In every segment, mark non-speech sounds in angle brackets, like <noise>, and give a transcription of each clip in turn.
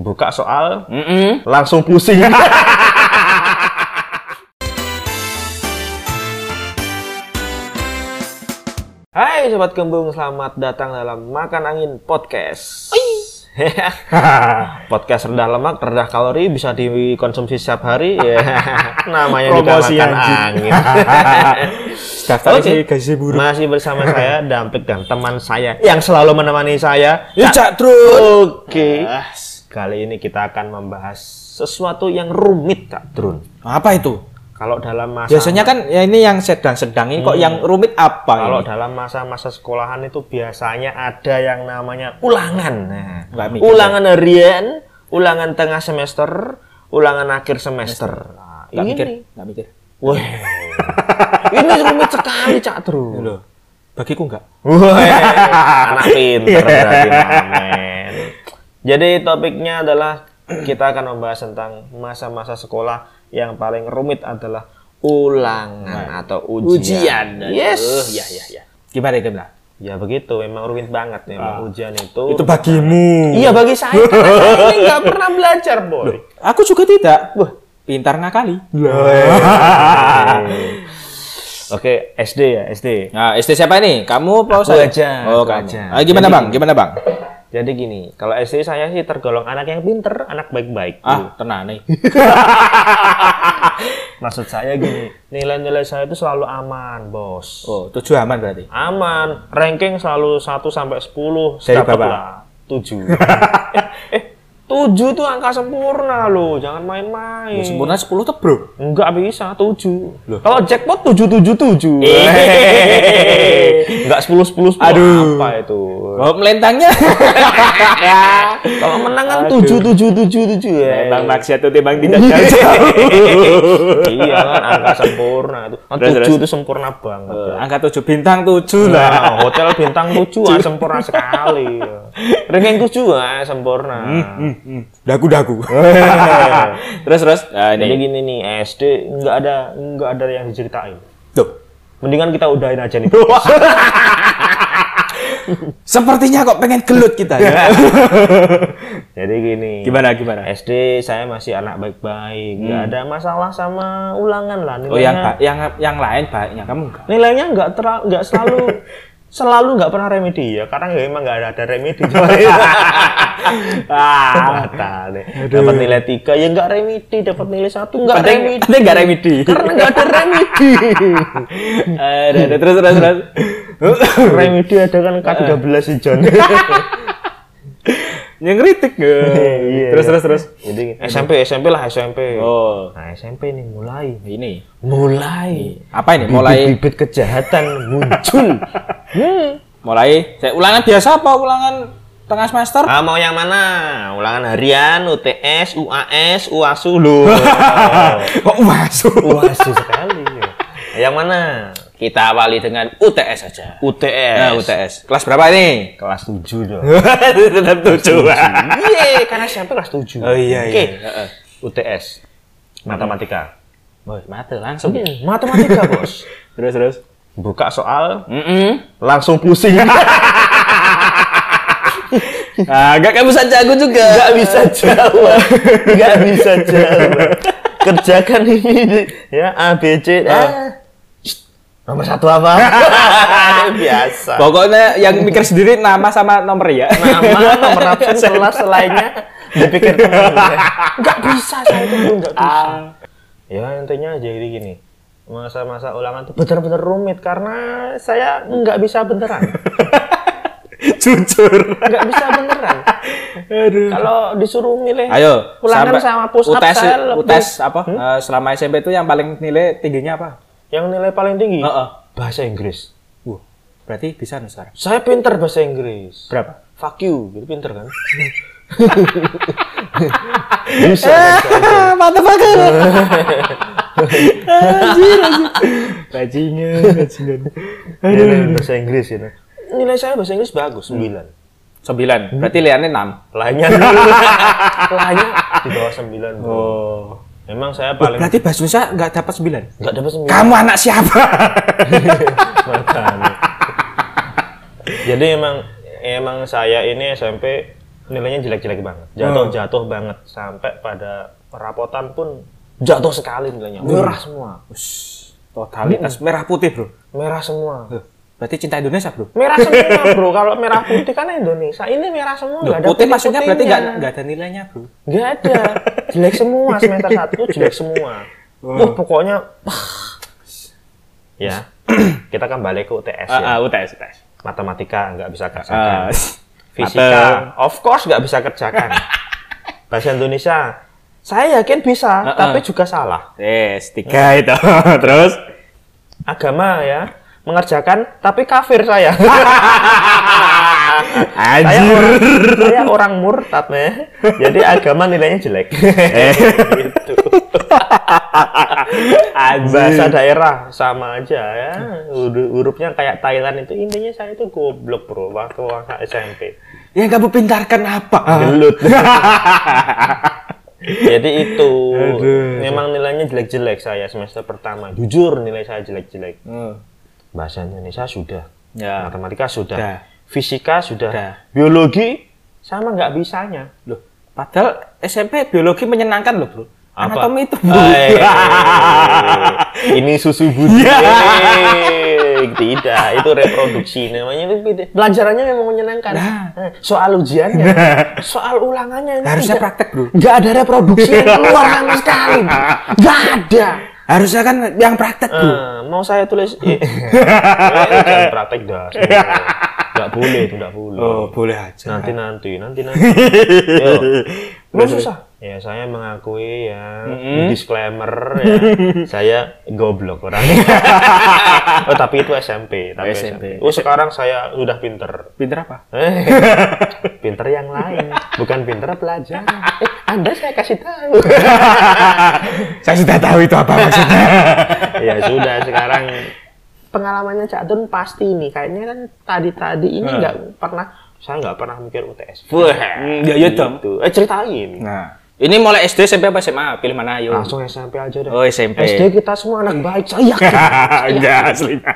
buka soal Mm-mm. langsung pusing. <laughs> Hai sobat kembung, selamat datang dalam Makan Angin Podcast. <laughs> Podcast rendah lemak, rendah kalori bisa dikonsumsi setiap hari ya. <laughs> Namanya juga Promosi makan anjing. angin. Daftar gaji buruk. Masih bersama saya Dampik dan teman saya yang selalu menemani saya. Ya, Cak Trun. Oke. Kali ini kita akan membahas sesuatu yang rumit, Kak Drun. Apa itu? Kalau dalam masa Biasanya kan ya ini yang sedang-sedang ini kok yang rumit apa kalau ini? dalam masa-masa sekolahan itu biasanya ada yang namanya ulangan. Nah, Nggak mikir, ulangan harian, ulangan tengah semester, ulangan akhir semester. Nah, Nggak ini. mikir, nggak mikir. Wah. <laughs> ini rumit sekali, Cak Drun. Loh, bagiku enggak. Wah, anak pinter berarti. Jadi topiknya adalah kita akan membahas tentang masa-masa sekolah yang paling rumit adalah ulangan atau ujian. Yes. ya ya ya. Gimana gimana? Ya begitu, memang rumit banget nih memang ujian itu. Itu bagimu. Iya bagi saya, <laughs> karena saya ini nggak pernah belajar, boy. Aku juga tidak. Wah, pintar ngakali. Oke, <laughs> SD ya, SD. Nah, SD siapa ini? Kamu apa Aku saya? aja, Oh, kamu. aja. Ah, gimana, Jadi Bang? Gimana, Bang? Jadi gini, kalau SD saya sih tergolong anak yang pinter, anak baik-baik. Ah, tenang nih. <laughs> Maksud saya gini, nilai-nilai saya itu selalu aman, bos. Oh, tujuh aman berarti. Aman, ranking selalu 1 sampai 10, Dari Bapak? lah 7. <laughs> eh, eh, 7 tuh angka sempurna loh, jangan main-main. Sempurna 10 tuh, Bro. Enggak bisa, 7. Kalau jackpot 777. Enggak 10 10 10 Aduh. apa itu? Oh, melentangnya. Kalau menang kan Aduh. 7777 ya. Bang maksiat tuh timbang tidak jauh. iya kan angka sempurna itu. Kan Terus, 7 terus. itu sempurna banget. ya. Angka 7 bintang 7 lah. Nah, hotel bintang 7 ah, sempurna sekali. Ranking 7 ah, sempurna. Hmm, dagu-dagu. <laughs> terus terus. Nah, Jadi ini. gini nih, SD nggak ada nggak ada yang diceritain. Tuh. Mendingan kita udahin aja nih. <laughs> <laughs> Sepertinya kok pengen gelut kita ya. <laughs> Jadi gini. gimana gimana? SD saya masih anak baik-baik, nggak ada masalah sama ulangan lah Oh, yang nilainya. yang yang lain baiknya kamu enggak. nilainya nggak terlalu nggak selalu selalu nggak pernah remedi ya karena ya emang nggak ada, ada remedi ah <laughs> batal dapat nilai tiga ya nggak remedi dapat nilai satu nggak remedi enggak remedi. karena nggak ada remedi Ada <laughs> ada terus terus terus. remedi ada kan K13 sih John <laughs> yang kritik <laughs> Iya. Terus terus terus. jadi SMP SMP lah SMP Oh, nah SMP nih mulai ini. mulai Apa ini? Mulai bibit kejahatan <laughs> muncul hmm. mulai saya ulangan biasa apa ulangan tengah semester? Ah, mau yang mana? Ulangan harian, UTS, UAS, UASU loh. <laughs> Kok masuk? UASU sekali. Yang mana? Kita awali dengan UTS saja. UTS. Nah, UTS. Kelas berapa ini? Kelas 7 dong. <laughs> Tetap tujuh. Iya, karena SMP kelas 7. Oh iya Oke. iya. Heeh. UTS. Matematika. Bos, mati langsung. Hmm, matematika, Bos. Terus terus. Buka soal, Mm langsung pusing. <laughs> Ah, gak kamu saja aku juga. Gak bisa jawab. <laughs> Gak bisa jawab. Kerjakan ini ya A B C. Ah. Nomor satu apa? <laughs> Biasa. Pokoknya yang mikir sendiri nama sama nomor ya. Nama, nomor absen, <laughs> kelas lainnya dipikirkan. Nggak bisa saya itu nggak bisa. Ah. Ya intinya jadi gini. Masa-masa ulangan itu benar-benar rumit karena saya nggak bisa beneran. <laughs> Jujur. Nggak bisa beneran. Aduh. Kalau disuruh milih Ayo, ulangan sama push up UTS, saya lebih- UTS apa? Eh, selama SMP itu yang paling nilai tingginya apa? Yang nilai paling tinggi Heeh. bahasa Inggris. Wah, berarti bisa nih sekarang. Saya pinter bahasa Inggris. Berapa? Fuck you, gitu pinter kan? <laughs> bisa. kan, saya. Mantap banget. anjir, anjir. Bajingan, bajingan. Nilai bahasa Inggris ini. Nilai saya bahasa Inggris bagus, 9. Sembilan. Berarti liannya enam. Lainnya lainnya <laughs> di bawah 9. Bro. Oh. Memang saya paling Berarti bahasa Indonesia nggak dapat sembilan. nggak dapat 9. Kamu anak siapa? Makanya. Jadi emang emang saya ini SMP nilainya jelek-jelek banget. Jatuh-jatuh banget sampai pada rapotan pun jatuh sekali nilainya. Merah semua. Ush, totalitas merah putih, Bro. Merah semua. Berarti cinta Indonesia, Bro. Merah semua, Bro. Kalau merah putih kan Indonesia. Ini merah semua, Loh, nggak ada putih maksudnya berarti putih-putihnya. nggak ada nilainya, Bro. Nggak ada. Jelek semua semester satu jelek semua. Wah, pokoknya wah. ya. <clears throat> Kita kan balik ke UTS ya. Ah, ah, UTS, UTS. Matematika nggak bisa Ah, kerjakan. Fisika, of course nggak bisa kerjakan. Bahasa Indonesia, saya yakin bisa, Ah, tapi juga salah. Yes, tiga itu. <laughs> Terus Agama ya, mengerjakan, tapi kafir saya. <laughs> saya orang, saya orang murtad nih. Jadi agama nilainya jelek. <laughs> gitu. Bahasa daerah sama aja ya. Huruf- Hurufnya kayak Thailand itu intinya saya itu goblok bro waktu waktu SMP. Yang kamu pintarkan apa? Gelut. <laughs> Jadi itu Aduh. memang nilainya jelek-jelek saya semester pertama. Jujur nilai saya jelek-jelek. Hmm. Bahasa Indonesia sudah, Ya. matematika sudah, Sudah. fisika sudah, Sudah. biologi sama nggak bisanya. Loh, padahal SMP biologi menyenangkan loh, Bro. Apa? Anatomi itu, Bro. Eh, <laughs> ini susu budi. Eh, <laughs> Tidak, itu reproduksi namanya itu beda. Pelajarannya memang menyenangkan. Nah. Eh, Soal ujiannya, soal ulangannya ini Harusnya tidak- praktek, Bro. Nggak ada reproduksi yang keluar sama sekali. Nggak ada. Harusnya kan yang praktek, Bro. Eh, mau saya tulis eh, <laughs> jangan praktek dah. Nggak boleh itu nggak boleh. Oh, boleh aja. Nanti nanti nanti nanti. <laughs> Yo. Susah. Ya saya mengakui ya disclaimer ya. <laughs> saya goblok orangnya. <laughs> oh tapi itu SMP. Tapi Oh, SMP. Oh sekarang saya udah pinter. Pinter apa? <laughs> Pinter yang lain, bukan pinter pelajar. Eh, anda saya kasih tahu. Saya sudah tahu itu apa maksudnya. ya sudah sekarang pengalamannya Cak Dun pasti nih kayaknya kan tadi-tadi ini Hmm. nggak pernah saya nggak pernah mikir UTS. Wah, ya ya dong. Gitu. Eh ceritain. Nah, ini mulai SD SMP apa SMA? Pilih mana ayo. Langsung SMP aja deh. Oh, SMP. SD kita semua anak baik, saya yakin. <laughs> Enggak aslinya.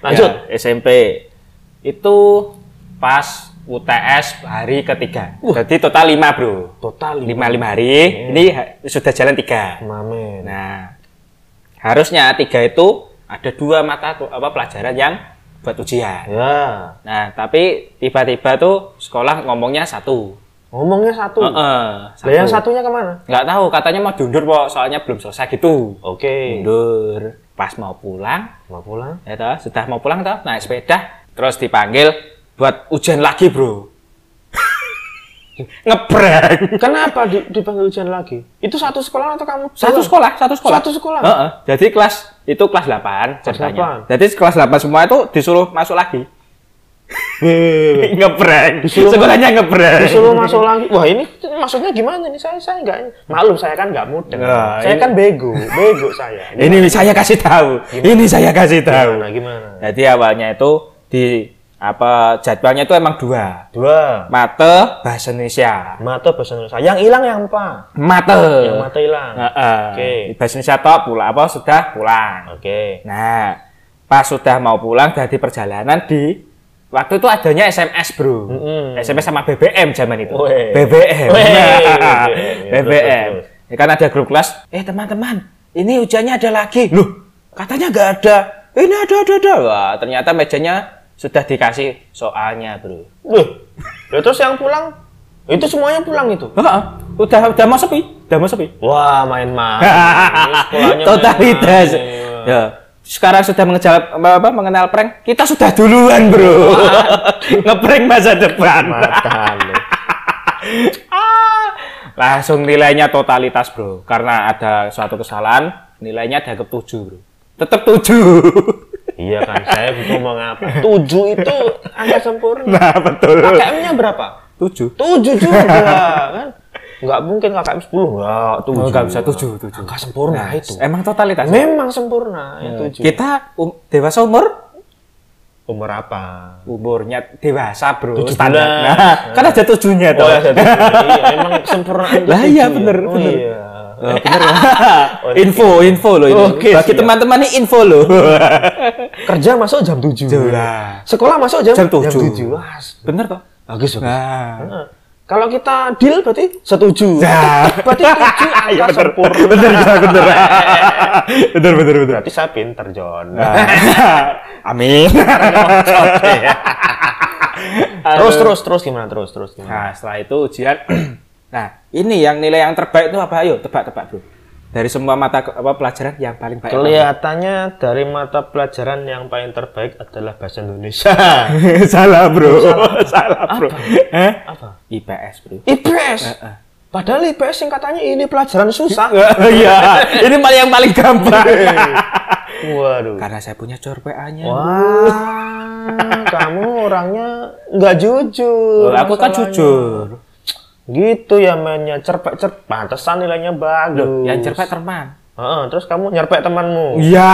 Lanjut. Ya, SMP itu pas UTS hari ketiga. Jadi total lima bro. Total Lima lima hari. Ini ha- sudah jalan tiga. Mamen. Nah, harusnya tiga itu ada dua mata apa pelajaran yang buat ujian. Ya. Nah, tapi tiba-tiba tuh sekolah ngomongnya satu. Ngomongnya satu. Heeh, Lah yang satunya ke mana? Nggak tahu, katanya mau diundur kok, soalnya belum selesai gitu. Oke. Mundur. Pas mau pulang, Mau pulang? ya toh, sudah mau pulang toh, naik sepeda, terus dipanggil buat ujian lagi, bro. <laughs> Ngebrang. Kenapa di- dipanggil ujian lagi? Itu satu sekolah atau kamu? Satu sekolah, satu sekolah. Satu sekolah? Heeh. Jadi kelas itu kelas 8 ceritanya. 8. Jadi kelas 8 semua itu disuruh masuk lagi. Ngebrang. Disuruh Sekolahnya ngebrang. Disuruh masuk lagi. Wah ini maksudnya gimana nih? Saya saya nggak maklum saya kan nggak muda. Nah, saya ini- kan bego, bego saya. Ini saya kasih tahu. Ini saya kasih tahu. Gimana gimana? Jadi awalnya itu di apa jadwalnya itu emang dua. Dua. Mate bahasa Indonesia. Mata bahasa Indonesia. Yang hilang yang apa? Mate. Yang mata hilang. Heeh. Oke. Bahasa Indonesia tok pulang apa sudah pulang. Oke. Nah, pas sudah mau pulang dari perjalanan di waktu itu adanya SMS, Bro. Mm-mm. SMS sama BBM zaman itu. Weh. BBM. Nah, BBM. Ya kan ada grup kelas, eh teman-teman, ini ujiannya ada lagi. Loh, katanya nggak ada. Ini ada, ada, ada. Wah, ternyata mejanya sudah dikasih soalnya, Bro. Wih. Ya, terus yang pulang itu semuanya pulang itu. Heeh. Udah udah mau sepi, udah mau sepi. Wah, main-main. <laughs> Totalitas. main-main. Ya. Sekarang sudah mengejar apa, apa mengenal prank, kita sudah duluan, Bro. <laughs> Ngeprank masa depan. Mata lu. <laughs> Langsung nilainya totalitas, Bro. Karena ada suatu kesalahan, nilainya dianggap 7, Bro. Tetap 7. Iya kan, saya ngomong apa? <laughs> Tujuh itu angka sempurna. nah, betul. KKM-nya berapa? 7. Tujuh juga kan? Nggak mungkin KKM 10, enggak, tujuh. Oh, nggak bisa 7, 7. Angka sempurna itu. Emang totalitas. Memang sempurna, ya tujuh. Kita um, dewasa umur Umur apa? umurnya dewasa, Bro. Tujuh Standar. bulan. Nah, kan ada tujuhnya tuh. Oh, ya, satu. iya, emang sempurna. Lah iya, tujuh. bener, Oh, bener. Iya. Oh, bener ya. <laughs> info, info loh ini. Oke, Bagi teman-teman ini info loh. <laughs> Kerja masuk jam 7. Lah. Sekolah masuk jam Jam tujuh. Jam 7. Wah, bener toh? Bagus, bagus. Nah. Heeh. Kalau kita deal berarti setuju. Nah. Berarti angka <laughs> Iya bener. sempurna. Bener, bener, bener. <laughs> bener, bener, bener. Berarti saya pinter, John. <laughs> Amin. terus, terus, terus gimana? Terus, terus gimana? Nah, setelah itu ujian. <clears throat> nah, ini yang nilai yang terbaik itu apa? Ayo, tebak-tebak, Bro. Dari semua mata apa pelajaran yang paling baik. apa? Kelihatannya dari mata pelajaran yang paling terbaik adalah bahasa Indonesia. <laughs> <laughs> Salah, Bro. Salah, Bro. Eh? Apa? IPS, Bro. IPS. Padahal IPS singkatannya ini pelajaran susah. <laughs> Iya, ini paling yang paling gampang. Waduh. Karena saya punya cor PA-nya. Wah, kamu orangnya nggak jujur. aku kan jujur. Gitu ya mainnya cerpek cerpek. Pantesan nilainya bagus. Loh, yang cerpek teman. Heeh, terus kamu nyerpek temanmu. Iya.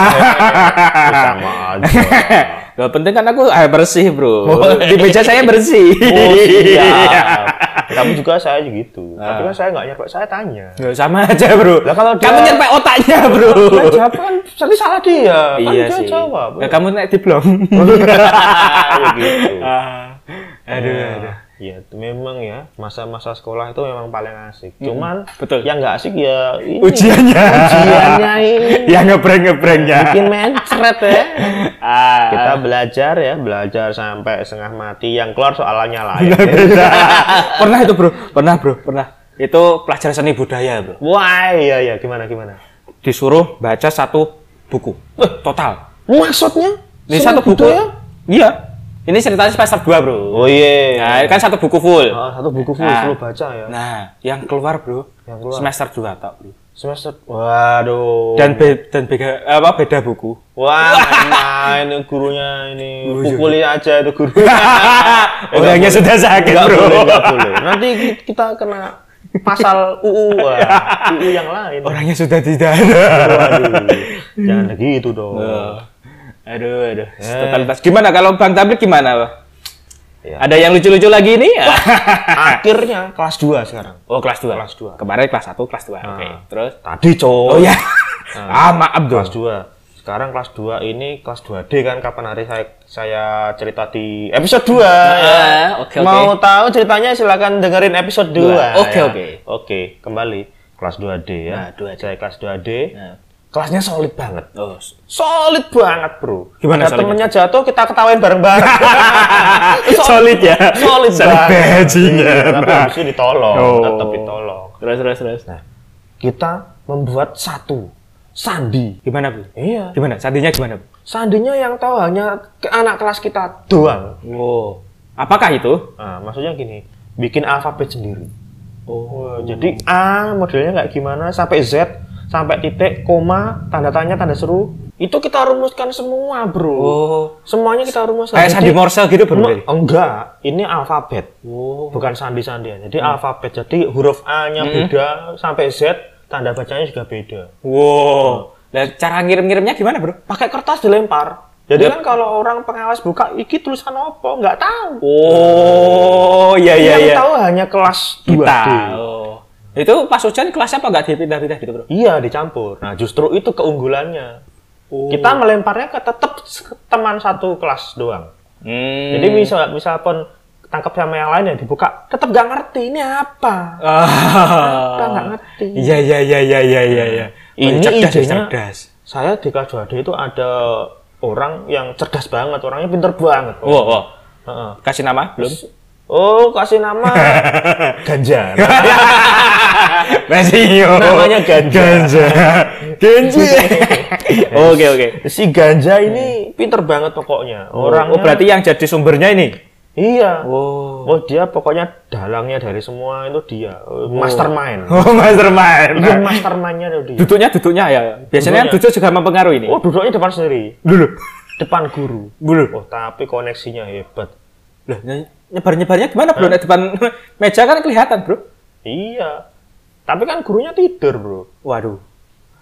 <laughs> Sama aja. <laughs> Gak penting kan aku air bersih, Bro. Di meja saya bersih. Oh, siap. Kamu juga saya gitu. Tapi kan saya nggak nyerpek, saya tanya. Nggak, sama aja, Bro. Lah, kalau kamu dia- nyerpek otaknya, Bro. Nah, jawab kan tadi salah dia. Kan iya dia sih. jawab. Nah, kamu naik diplom. <laughs> Ya gitu. Ah, aduh, Ya, aduh. Ya, itu memang ya masa-masa sekolah itu memang paling asik. Cuman betul. yang nggak asik ya ini. Ujiannya. Ujiannya <laughs> ini. yang ngebreng ngebrengnya. Bikin mencret ya. Ah, Kita belajar ya, belajar sampai setengah mati. Yang keluar soalannya lain. beda. pernah itu, Bro. Pernah, Bro. Pernah. Itu pelajaran seni budaya, Bro. Wah, iya iya gimana gimana. Disuruh baca satu buku. Total. Maksudnya? Ini satu buku. budaya? Iya. Ini ceritanya semester 2, Bro. Oh iya. Nah, kan satu buku full. Ah, satu buku full Nah. suruh baca ya. Nah, yang keluar, Bro. Yang keluar. Semester 2 tok, Bro. Semester. Waduh. Dan be- dan beda apa beda buku. Wah, main gurunya ini <laughs> Oh, iya. pukuli aja itu guru. <laughs> Orangnya sudah sakit, Enggak Bro. boleh, enggak boleh. Nanti ki- kita kena pasal UU, <laughs> wah, UU yang lain. Orangnya sudah tidak ada. Waduh, jangan begitu dong. Aduh, aduh. Totalitas. Gimana kalau Bang Tablik gimana, Pak? Ya. Ada yang lucu-lucu lagi ini? <laughs> Akhirnya kelas 2 sekarang. oh, kelas 2. Kelas dua. Kemarin kelas 1, kelas 2. Oke. Terus? Tadi, Cok. Oh ya. <laughs> ah, maaf dong. Kelas 2. Sekarang kelas 2 ini kelas 2D kan kapan hari saya saya cerita di episode 2 Ah, oke, oke. Mau tahu ceritanya silakan dengerin episode 2. Dua. Oke, oke. Oke, kembali kelas 2D ya. Nah, 2D. Saya kelas 2D. Nah. Kelasnya solid banget. Oh, Solid banget, Bro. Gimana temennya jatuh, kita ketawain bareng-bareng. <laughs> Solid ya? Solid, Solid banget. bajingan. Iya, Tapi habis itu ditolong, Oh. tetap ditolong. terus terus terus. Nah, kita membuat satu sandi. Gimana, Bu? Iya. Gimana? Sandinya gimana, Bu? Sandinya yang tahu hanya ke anak kelas kita doang. Wow. Apakah itu? Nah, maksudnya gini, bikin alfabet sendiri. Oh, jadi A modelnya kayak gimana sampai Z sampai titik koma tanda tanya tanda seru itu kita rumuskan semua bro Oh. semuanya kita rumuskan Kayak Sandi Morse gitu, Bro? Enggak ini alfabet Oh. bukan sandi sandian jadi alfabet jadi huruf A nya beda sampai Z tanda bacanya juga beda Wow. Nah, cara ngirim-ngirimnya gimana, Bro? pakai kertas dilempar jadi kan kalau orang pengawas buka iki tulisan apa nggak tahu Oh, iya iya yang iya. tahu hanya kelas 2D Kita. Oh. Itu pas ujian kelasnya apa nggak dipindah-pindah gitu, Bro? Iya dicampur. Nah justru itu keunggulannya. Oh. Kita melemparnya ke tetap teman satu kelas doang. Hmm. Jadi misal misal pun tangkap sama yang lain ya dibuka, tetap gak ngerti ini apa. Ah. Apa nggak ngerti. Iya iya iya iya iya iya iya. Ini cerdas, idenya- cerdas. Saya di kelas 2D itu ada orang yang cerdas banget, orangnya pinter banget. Wow, wow. Heeh. Kasih nama belum? Oh kasih nama <laughs> Ganjar. <laughs> Masih Namanya Ganja. Ganja. <laughs> Ganja. Oke oke. si Ganja ini pinter banget pokoknya. Orangnya Oh berarti yang jadi sumbernya ini? iya. Oh. Oh dia pokoknya dalangnya dari semua itu dia mastermind. Oh mastermind. Iya mastermindnya itu dia. Duduknya duduknya ya. Biasanya Duduknya. duduk juga mempengaruhi ini. Oh duduknya depan sendiri, dulu. depan guru. Dulu. Oh tapi koneksinya hebat. Lah, nyebar nyebarnya gimana bro? Nek depan <laughs> meja kan kelihatan bro. Iya. Tapi kan gurunya tidur bro. Waduh.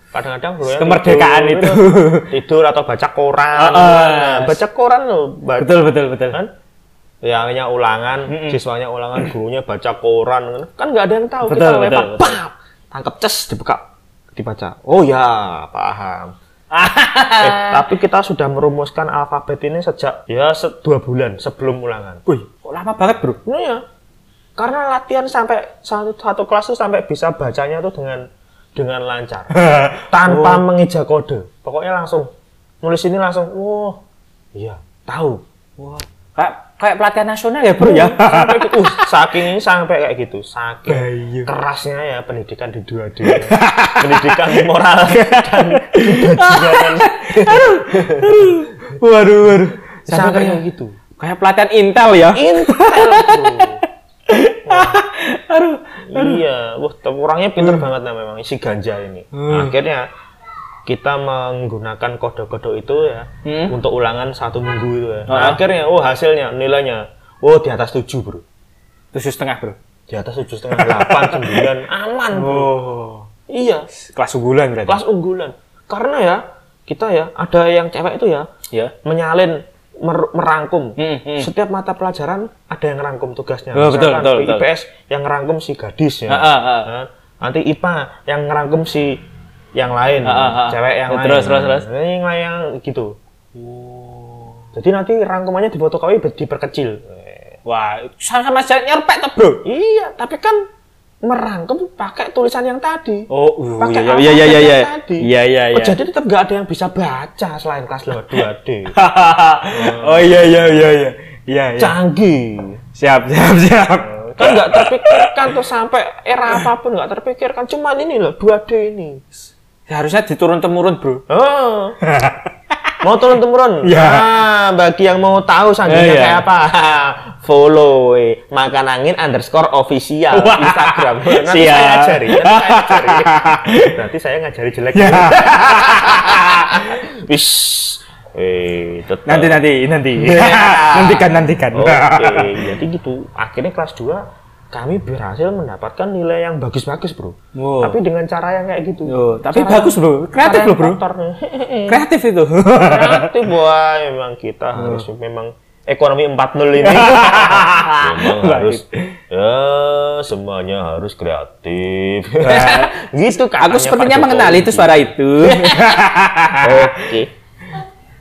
Kadang-kadang gurunya Kemerdekaan tidur, itu. <laughs> tidur atau baca koran. Ah. Nah, baca koran loh. Baca, Betul betul betul. kan? Yang hanya ulangan, siswanya ulangan, gurunya baca koran. Kan nggak ada yang tahu. Betul, Kita betul, lempar, betul. pam, tangkap ces, dibuka, dibaca. Oh ya, paham. <laughs> eh, tapi kita sudah merumuskan alfabet ini sejak ya se- dua bulan sebelum ulangan. Wih, Kok lama banget, Bro? Nah ya, karena latihan sampai satu, satu kelas tuh sampai bisa bacanya tuh dengan dengan lancar, <laughs> tanpa mengeja kode. Pokoknya langsung nulis ini langsung, wah, iya, tahu. Wah, kayak kayak pelatihan nasional ya, Bro ya. sampai gitu, uh, saking ini sampai kayak gitu, saking Bayu. kerasnya ya pendidikan di dua d pendidikan moral dan kebajingan <laughs> waduh, waduh. sampai kayak gitu. Kayak pelatihan Intel ya. Intel <laughs> Aduh. Iya, wah orangnya pinter banget nah memang si ganja ini. Akhirnya kita menggunakan kode-kode itu ya Hmm. untuk ulangan satu minggu itu ya. Ah. Akhirnya, oh hasilnya nilainya, oh di atas 7 bro, Tujuh setengah, Bro. di atas tujuh setengah delapan <laughs> sembilan aman bro. Oh. Iya, Kelas unggulan berarti. kelas unggulan. Karena ya kita ya ada yang cewek itu ya Ya. menyalin mer- merangkum Hmm, hmm. setiap mata pelajaran ada yang ngerangkum tugasnya Oh, betul, Misalkan betul, betul. IPS yang ngerangkum si gadis ya Ah, ah, ah. Nah, nanti IPA yang ngerangkum si yang lain Ah, ah, ah. cewek yang Ya, lain terus, terus, terus. Nah, yang lain yang gitu jadi nanti rangkumannya di fotokopi diperkecil Wah, sama-sama aja nyerpek tuh, Bro. iya tapi kan merangkum pakai tulisan yang tadi Oh, uh, Pakai iya, iya, iya, iya, iya. yang tadi. Iya, iya, Oh, iya. jadi tetap nggak ada yang bisa baca selain kelas lewat 2D <laughs> oh iya, iya, iya, iya. Iya, iya. canggih Siap, siap, siap. kan nggak terpikirkan tuh sampai era apa pun nggak terpikirkan cuman ini loh 2D ini Harusnya diturun temurun, Bro. oh <laughs> mau turun temurun Ya. ah bagi yang mau tahu sandinya Eh, iya. kayak apa follow eh, makan angin underscore official Wah. Instagram nanti Siap. saya ajari nanti saya ajari nanti saya ngajari jelek Ya. <laughs> wis eh tetap Nanti, nanti, nanti. Ya. nantikan, nantikan. Oke, jadi gitu. Akhirnya kelas 2 kami berhasil mendapatkan nilai yang bagus-bagus, Bro. Wow. Tapi dengan cara yang kayak gitu. Oh, tapi Cara- bagus, Bro. Kreatif loh, Bro. <laughs> Kreatif itu. Kreatif, boy. Memang kita harus memang ekonomi 4.0 ini. memang harus ya semuanya harus kreatif. <laughs> gitu kan. Aku sepertinya mengenali itu suara itu. Oke.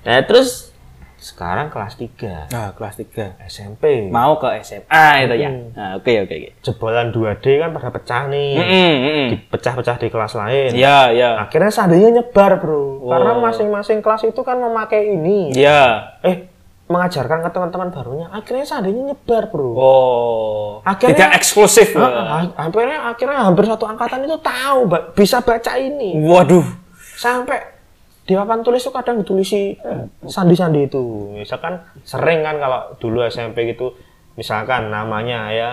Nah, terus sekarang kelas 3 Nah, kelas 3. SMP. Mau ke SMA itu ya. Hmm. Nah, oke, oke, oke. jebolan 2D kan pada pecah nih. Mm-mm, mm-mm. Pecah-pecah di kelas lain. Iya, iya. Akhirnya seandainya nyebar, Bro. Oh. Karena masing-masing kelas itu kan memakai ini. Iya. Eh, mengajarkan ke teman-teman barunya. Akhirnya seandainya nyebar, Bro. Oh. Akhirnya- tidak eksklusif. Ah, akhirnya akhirnya hampir satu angkatan itu tahu ba- bisa baca ini. Waduh. Sampai di papan tulis itu kadang ditulisi sandi-sandi itu. Misalkan sering kan kalau dulu SMP gitu, misalkan namanya ya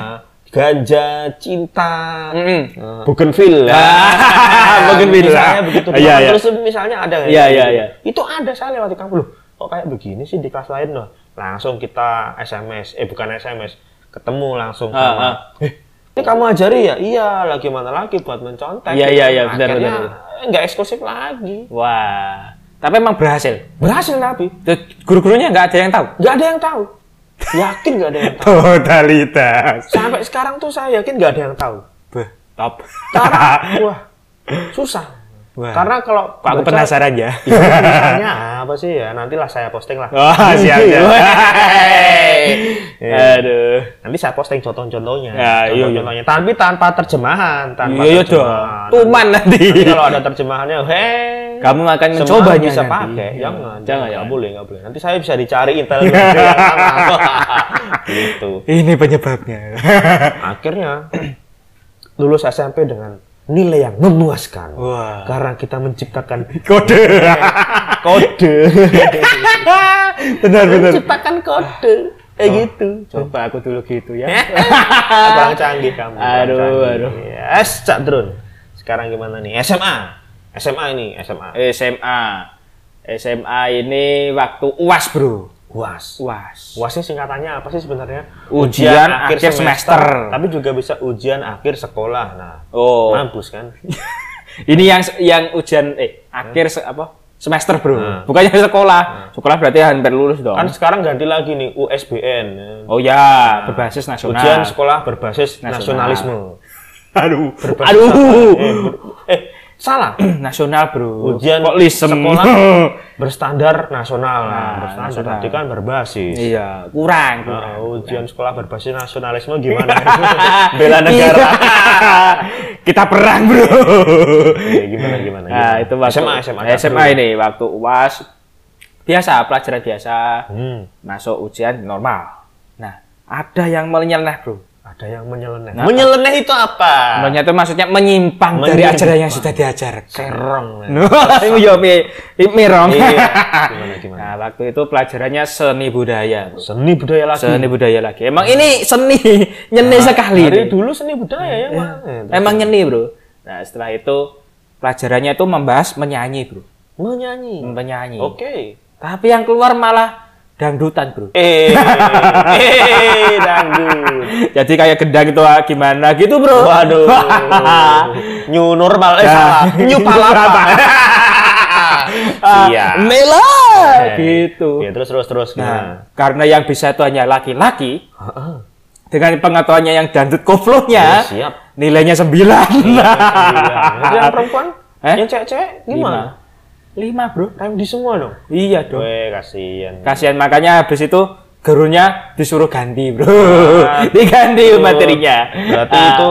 ah, <clears throat> ganja cinta Mm-mm. uh, Bougainville Ah, <laughs> Bougainville. misalnya begitu Iya, Di papan iya. itu misalnya ada Iya, kayak iya, gitu. iya. itu ada saya lewat di kampus loh kok kayak begini sih di kelas lain loh? Langsung kita SMS eh bukan SMS ketemu langsung Ah, sama ah. eh ini kamu ajari ya? Iya lagi mana lagi buat mencontek. Iya, iya, iya, benar, benar, nggak eksklusif lagi. Wah. Tapi emang berhasil. berhasil tapi. Guru-gurunya nggak ada yang tahu. nggak ada yang tahu. Yakin nggak ada yang tahu. Totalitas. sampai sekarang tuh saya yakin nggak ada yang tahu. Top. karena <laughs> wah susah Wah. karena kalau aku baca- penasaran ya. <laughs> Ya, misalnya apa sih ya? Nantilah saya posting lah. Wah, <laughs> siap. Ya. <laughs> Aduh. Nanti saya posting contoh-contohnya. Ya, iya, iya. Contoh-contohnya. Tapi tanpa terjemahan, tanpa Iya, iya dong. terjemahan. Tuman nanti. Nanti kalau ada terjemahannya, hei. Kamu akan mencobanya bisa nanti. pakai, jangan, Jangan, jangan. boleh, nggak boleh. Nanti saya bisa dicari intel gitu. Ini penyebabnya. Akhirnya <clears throat> lulus SMP dengan nilai yang memuaskan. Wah. Karena kita menciptakan <laughs> Kode. kode. <laughs> benar, benar. menciptakan kode. Eh gitu. Coba aku dulu gitu ya. <laughs> Bang canggih kamu. Aduh, canggih. aduh. Yes, Cak Drun. Sekarang gimana nih? SMA. SMA ini, SMA. SMA. SMA ini waktu UAS, Bro. UAS. UAS. UAS ini singkatannya apa sih sebenarnya? Ujian akhir semester. Tapi juga bisa ujian akhir sekolah. Nah, Oh. mampus kan? <laughs> Ini yang yang ujian eh akhir se- apa? Semester, Bro. Hmm. Bukannya sekolah. Sekolah berarti hampir lulus dong. Kan sekarang ganti lagi nih USBN. Oh ya, berbasis nasional. Ujian sekolah berbasis Nasional. nasionalisme. <laughs> Aduh. Berbasis Aduh. Eh, ber- eh, salah. <clears throat> nasional, Bro. Ujian kok lisem. sekolah <laughs> berstandar nasional. Nah, Nah, berstandar nasional. tadi kan berbasis. Iya, kurang, kurang. Nah, ujian sekolah berbasis nasionalisme <laughs> gimana? Bela negara. Iya. <laughs> Kita perang, Bro. Iya, gimana gimana? Nah, gimana? itu waktu SMA SMA. SMA ini waktu UAS biasa, pelajaran biasa, Hmm, masuk ujian normal. Nah, ada yang menyeleneh, Bro. Ada yang menyeleneh. Nah. menyeleneh itu apa? Menyeleneh itu maksudnya menyimpang, dari Menyimpang. ajaran yang sudah diajarkan. Serong. Itu ya <laughs> mi, mirong. Iya. Gimana <laughs> gimana? Nah, waktu itu pelajarannya seni budaya. Seni budaya lagi. Seni budaya lagi. Emang ini seni, <laughs> nyeni sekali. Dari dulu seni budaya ya, Pak. Emang nyeni, Bro. Nah, setelah itu pelajarannya itu membahas menyanyi, Bro. menyanyi. Menyanyi. Oke. Tapi yang keluar malah dangdutan, Bro. Eh, eh, dangdut. Jadi kayak gendang itu ah, gimana gitu, Bro. Waduh. <laughs> New normal eh salah. New <laughs> palapa. <laughs> Iya. Mela Eh, gitu. Ya, terus terus terus gimana? Nah, karena yang bisa itu hanya laki-laki, dengan pengetahuannya yang dandut koplonya, Ya, siap. nilainya sembilan. Jadi yang perempuan? Eh? Yang cewek-cewek gimana? Lima, bro. Rem di semua dong. Iya dong. Weh, kasihan. Kasihan makanya habis itu gurunya disuruh ganti, bro. <laughs> Diganti Aduh. materinya. Berarti Ah. itu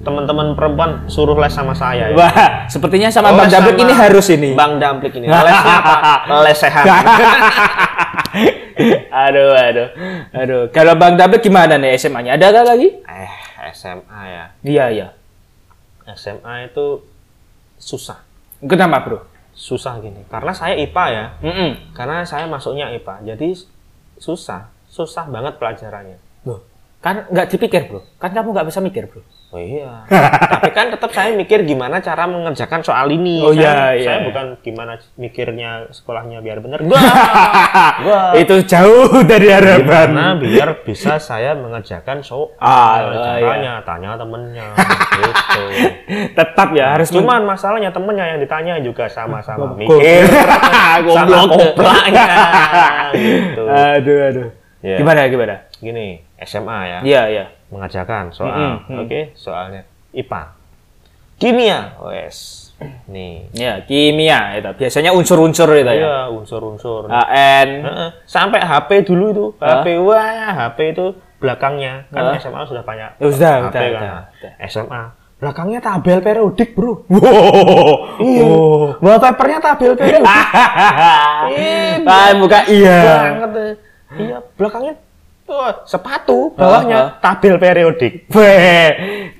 teman-teman perempuan suruh les sama saya ya. Wah, sepertinya sama Oh, Bang les sama ini harus ini. Bang Damplik ini. Lesnya apa? <laughs> Lesehan. <laughs> aduh, aduh, aduh. Kalau Bang Dablek gimana nih SMA-nya? Ada nggak lagi? eh, SMA ya. Iya, iya. SMA itu susah. Kenapa, bro? Susah gini. Karena saya IPA ya. Mm-mm. Karena saya masuknya IPA. Jadi susah. Susah banget pelajarannya. Kan nggak dipikir, bro. Kan kamu nggak bisa mikir, bro. <laughs> Oh iya. <laughs> Tapi kan tetap saya mikir gimana cara mengerjakan soal ini. Oh, saya, iya, iya. Saya bukan gimana mikirnya sekolahnya biar benar. Enggak. <laughs> Enggak. Itu jauh dari harapan. Gimana biar bisa saya mengerjakan soal. Ah, Caranya tanya temennya. gitu. Tetap ya harus Cuman masalahnya temennya yang ditanya juga sama-sama mikir. sama Goblok. koplaknya. gitu. Aduh, aduh. Iya. Gimana, gimana? Gini, SMA ya. Iya, iya. mengerjakan soal. Mm. Oke, soalnya IPA. Kimia, wes. Nih. Ya, kimia itu. Biasanya unsur-unsur itu ya. Iya, unsur-unsur. AN. Heeh. Sampai HP dulu itu, Hah? HP wah, HP itu belakangnya kan Hah? SMA sudah banyak. Ya, sudah, HP udah, kan. udah, Nah, udah. SMA belakangnya tabel periodik, Bro. Wow. Iya. Oh. Wallpapernya tabel periodik. <laughs> Ih, Ah, buka iya. banget. Iya, belakangnya sepatu, bawahnya Hah? tabel periodik. Weh,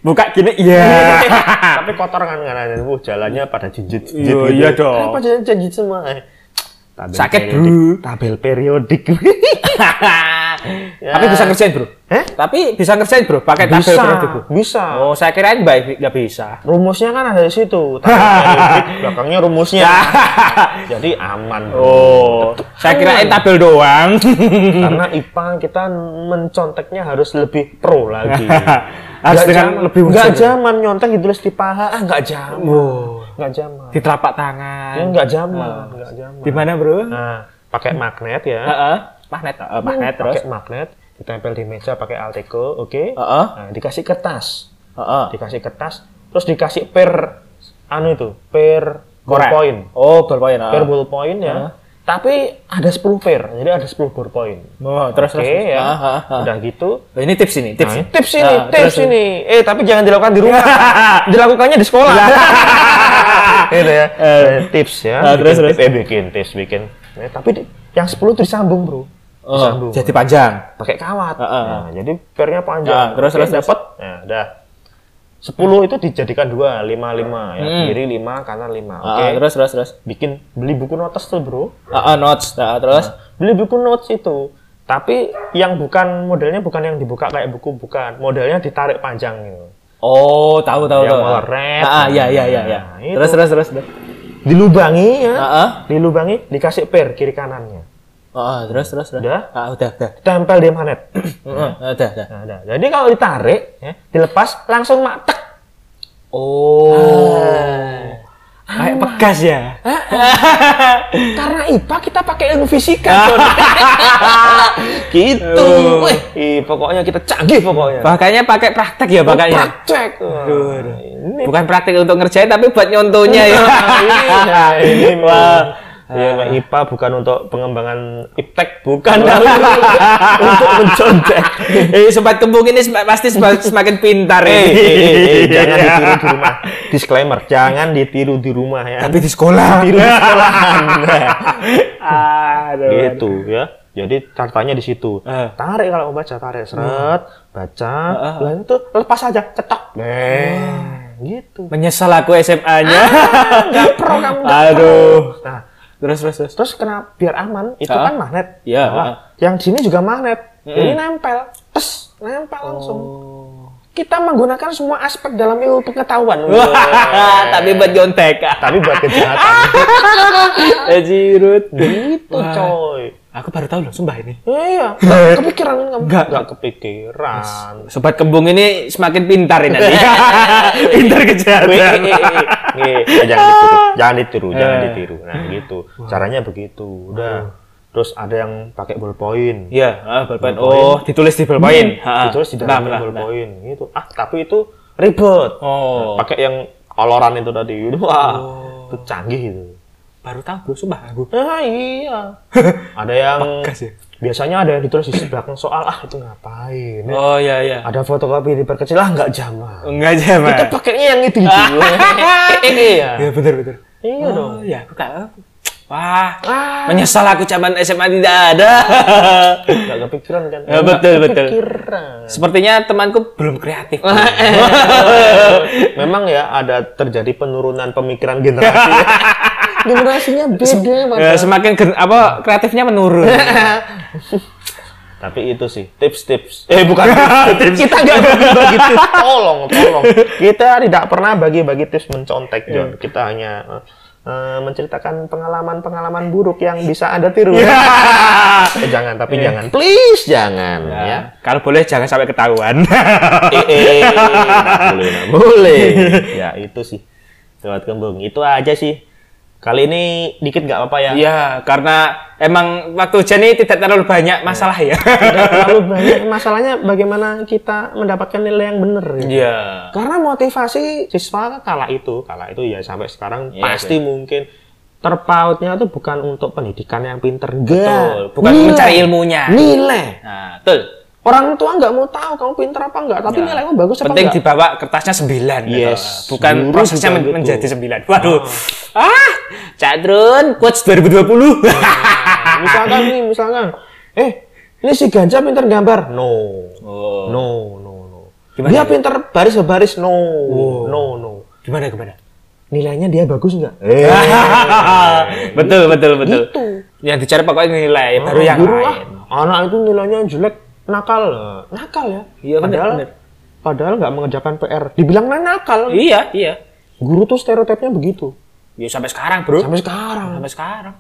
buka gini iya. <laughs> Tapi kotor kan kan uh, jalannya pada jinjit jinjit Iya, iya dong. Kenapa jinjit jinjit semua? Eh, Tabel Sakit, periodik. bro. Tabel periodik. <laughs> Ya. Tapi bisa ngerjain, Bro. Eh? Tapi bisa ngerjain, Bro. Pakai tabel Bro. bisa. Oh, saya kirain baik nggak bisa. Rumusnya kan ada di situ. <laughs> Belakangnya rumusnya. Jadi aman. bro. Oh, saya kirain tabel doang. Karena IPA kita menconteknya harus lebih pro lagi. <laughs> Harus dengan zaman- lebih Nggak unsur. zaman nyontek ditulis di paha. Ah, nggak zaman. Oh. Nggak zaman. Di telapak tangan. Ya, nggak zaman. Nggak zaman. Di mana, Bro? Nah, pakai magnet ya. Heeh. Magnet, eh, magnet terus. pakai magnet ditempel di meja pakai Alteco, oke? Heeh. Nah, dikasih kertas, Heeh. dikasih kertas, terus dikasih per anu itu, per ballpoint, Oh, ballpoint. heeh. per ballpoint ya. Heeh. Tapi ada 10 per, jadi ada 10 ballpoint. Oh, terus Oke terus. ya. Heeh, heeh. Udah gitu. Oh, ini tips ini, tips. Nah, tips ini, Ah, tips terus, ini. Eh, tapi jangan dilakukan di rumah. <laughs> Dilakukannya di sekolah. <laughs> gitu ya. Eh, tips ya. Ah, terus, bikin terus. tips, eh bikin tips, bikin. Eh, tapi di- yang 10 itu disambung, Bro. Oh, Disambung. jadi panjang. pakai kawat. Heeh. Nah, jadi pernya panjang. Ah, terus, terus, dapat. Nah, udah. 10 itu dijadikan dua, 5 5 ya. Hmm. Kiri 5, kanan 5. Ah, Oke. terus terus terus. Bikin beli buku notes tuh, Bro. Ah, ah, notes. Ah, terus. Beli buku notes itu. Tapi yang bukan modelnya bukan yang dibuka kayak buku bukan. Modelnya ditarik panjang gitu. Oh, tahu tahu Yang tahu. meleret. Ah, ah, iya iya iya iya. Nah, terus terus. terus. Dilubangi ya. Ah, ah. Dilubangi, dikasih per kiri kanannya. Ah, ah, terus terus terus. Udah? Ah, udah udah. Tempel di magnet. <clears throat> Heeh, udah udah. Nah, udah. Jadi kalau ditarik, ya, dilepas langsung matek. Oh. Kayak pegas ya. <laughs> Karena IPA kita pakai ilmu fisika. <laughs> Gitu. Oh. Wih, ih, pokoknya kita canggih pokoknya. Makanya pakai praktek ya makanya. Praktek. Wah, Ini Bukan praktek untuk ngerjain tapi buat nyontohnya ya. <laughs> Iya, ini Wah. Ya, IPA bukan untuk pengembangan iptek, bukan tapi <laughs> untuk mencontek. Eh, sobat kembung ini pasti sem- <laughs> semakin pintar Eh, ini. eh, eh, eh, jangan <laughs> ditiru di rumah. Disclaimer, jangan ditiru di rumah ya. Tapi di sekolah. Tiru di sekolahan. Nah, Aduh. gitu ya. Jadi cartanya di situ. Eh. Tarik kalau mau baca, tarik seret, baca, lah itu lepas aja, cetok. Nah, gitu. Menyesal aku SMA-nya. Nggak pro kamu. Aduh. Nah, Terus terus terus. terus kenapa biar aman? Itu Ah. kan magnet. Iya, Nah, ah. yang sini juga magnet. Jadi nempel, tes, nempel langsung. Oh. Kita menggunakan semua aspek dalam ilmu pengetahuan. <laughs> Tapi buat nyontek. Tapi buat kejahatan. <laughs> Ejirut. gitu, coy. Aku baru tahu loh, sumpah ini. Iya, <laughs> nggak kepikiran kamu. Nggak. nggak kepikiran. Sobat kembung ini semakin pintar ini nanti. pintar kejahatan. Wih, wih. Eh, jangan ditiru, jangan ditiru, jangan Eh. ditiru. Nah, gitu. Caranya begitu. Udah. Terus ada yang pakai ballpoint. Iya, ah, bolpen. Oh, ditulis di bolpen. Ha, Ditulis di dalamnya benar, benar. ballpoint gitu. Ah, tapi itu ribet. Oh, Pakai yang koloran itu tadi. <laughs> Wah, itu canggih itu. baru tahu sumpah aku. Ah, iya. <laughs> ada yang Gas ya. Biasanya ada yang ditulis di belakang soal ah itu ngapain? ya? Oh iya iya. Ada fotokopi diperkecil ah nggak zaman. Enggak aja, Kita pakainya yang itu gitu. <laughs> Iya. Iya, betul betul. Iya dong. Oh, iya, aku tahu. Wah, Ah. menyesal aku zaman SMA tidak ada. <laughs> Nggak kepikiran kan? Ya, betul, Nggak betul. Kepikiran. Sepertinya temanku belum kreatif. <laughs> Memang ya ada terjadi penurunan pemikiran generasi. Generasinya beda. Ya, semakin gen- apa kreatifnya menurun. Tapi itu sih tips-tips. Eh bukan tips. Kita nggak bagi-bagi tips. Tolong, tolong. Kita tidak pernah bagi-bagi tips mencontek, John. Kita hanya eh, eh, menceritakan pengalaman-pengalaman buruk yang bisa Anda tiru. eh, jangan, tapi jangan. Please jangan ya. ya. Kalau boleh jangan sampai ketahuan. Eh, eh, nggak boleh, nggak boleh. Ya itu sih. Lewat kembung. Itu aja sih. Kali ini dikit nggak apa-apa ya. Iya, karena emang waktu ujian ini tidak terlalu banyak masalah ya. Tidak terlalu banyak <laughs> masalahnya bagaimana kita mendapatkan nilai yang benar. ya. Iya. Karena motivasi siswa kala itu, kala itu ya sampai sekarang Iya, pasti mungkin terpautnya itu bukan untuk pendidikan yang pinter, Betul, bukan Nilai. mencari ilmunya. Nilai. Nah, betul. Orang tua nggak mau tahu kamu pinter apa enggak, tapi nilaimu bagus apa Penting enggak. dibawa kertasnya 9 gitu. Yes, Bukan guru prosesnya men- gitu. menjadi 9. Waduh. Ah, Cadrun quotes 2020. misalkan nih, misalkan, eh ini si Ganja pinter gambar, no, oh. no, no, no. Gimana dia ya? pinter baris baris, no, no, no. Gimana gimana? Nilainya dia bagus nggak? Eh, <laughs> betul betul betul. Gitu. Yang dicari pokoknya nilai baru yang guru lain. ah, anak itu nilainya jelek nakal nakal ya Iya, benar, padahal benar. padahal nggak mengerjakan PR dibilang nakal Iya, iya. guru tuh stereotipnya begitu Ya sampai sekarang, Bro. sampai sekarang Sampai sekarang.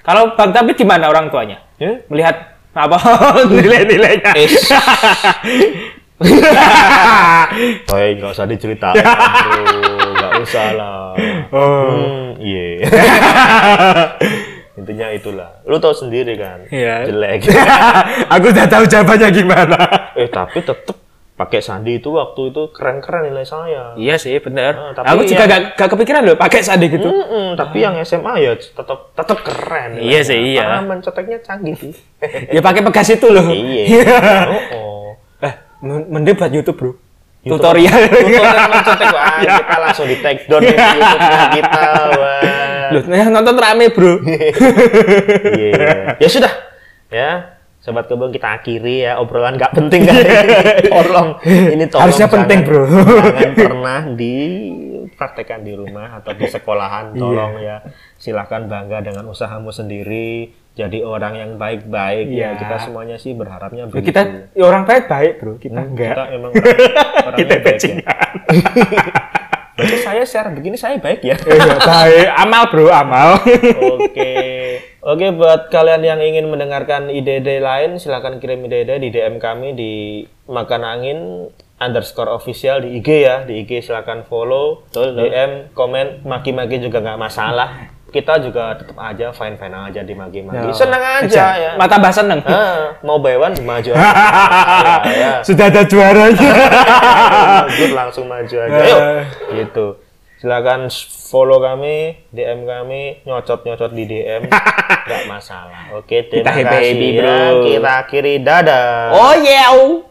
Kalau Bang David di mana orang tuanya? ya Melihat apa <laughs> nilai-nilainya? Is. <laughs> Baik, nggak usah diceritain, bro. <laughs> nggak usah lah. Hmm, iya. Intinya itulah. Lu tahu sendiri kan, Iya. jelek. <laughs> Aku udah tahu jawabannya gimana. eh tapi tetep pakai sandi itu waktu itu keren-keren nilai saya. Iya sih, bener. Ah, tapi Aku juga ya- gak, gak kepikiran loh pakai sandi gitu. Mm-mm, tapi yang SMA ya tetap tetap keren. Iya sih, iya. Karena menceteknya canggih sih. <laughs> ya pakai pegas itu loh. iya. <laughs> Oh, oh. Eh, men- mending buat YouTube, Bro. YouTube. Tutorial. Tutorial mencetek wah, kita langsung di take down di YouTube kita. Wah. Loh, yang nonton rame, Bro. Iya. <laughs> Ya sudah. Ya. Sobat kebun kita akhiri ya obrolan nggak penting ini. <laughs> Tolong ini tolong Harusnya penting, Bro. Jangan pernah dipraktekkan di rumah atau di sekolahan. Iya. Tolong ya. Silahkan bangga dengan usahamu sendiri. Jadi orang yang baik-baik Iya. ya. Kita semuanya sih berharapnya Ya, begitu. kita ya orang baik baik, Bro. Kita Hmm, enggak. Kita emang orang, <laughs> orangnya Kita baik ya. Berarti saya share begini saya baik ya. Iya, baik. <laughs> Amal, Bro, amal. Oke. Oke, buat kalian yang ingin mendengarkan ide-ide lain, silakan kirim ide-ide di DM kami di Makan Angin underscore official di IG ya. Di IG silakan follow, DM, komen, maki-maki juga nggak masalah. Kita juga tetap aja fine-fine aja di maki-maki. Seneng aja ya. Mata bahasa seneng. Ah, mau bewan maju aja. <laughs> ya, ya. Sudah ada juaranya. <laughs> Langsung maju aja. Ayo. Gitu. Silakan follow kami, DM kami, nyocot-nyocot di DM, <laughs> nggak masalah. Oke, terima Kita kasih happy, ya. bro. Kita akhiri dadah. Oh yeah.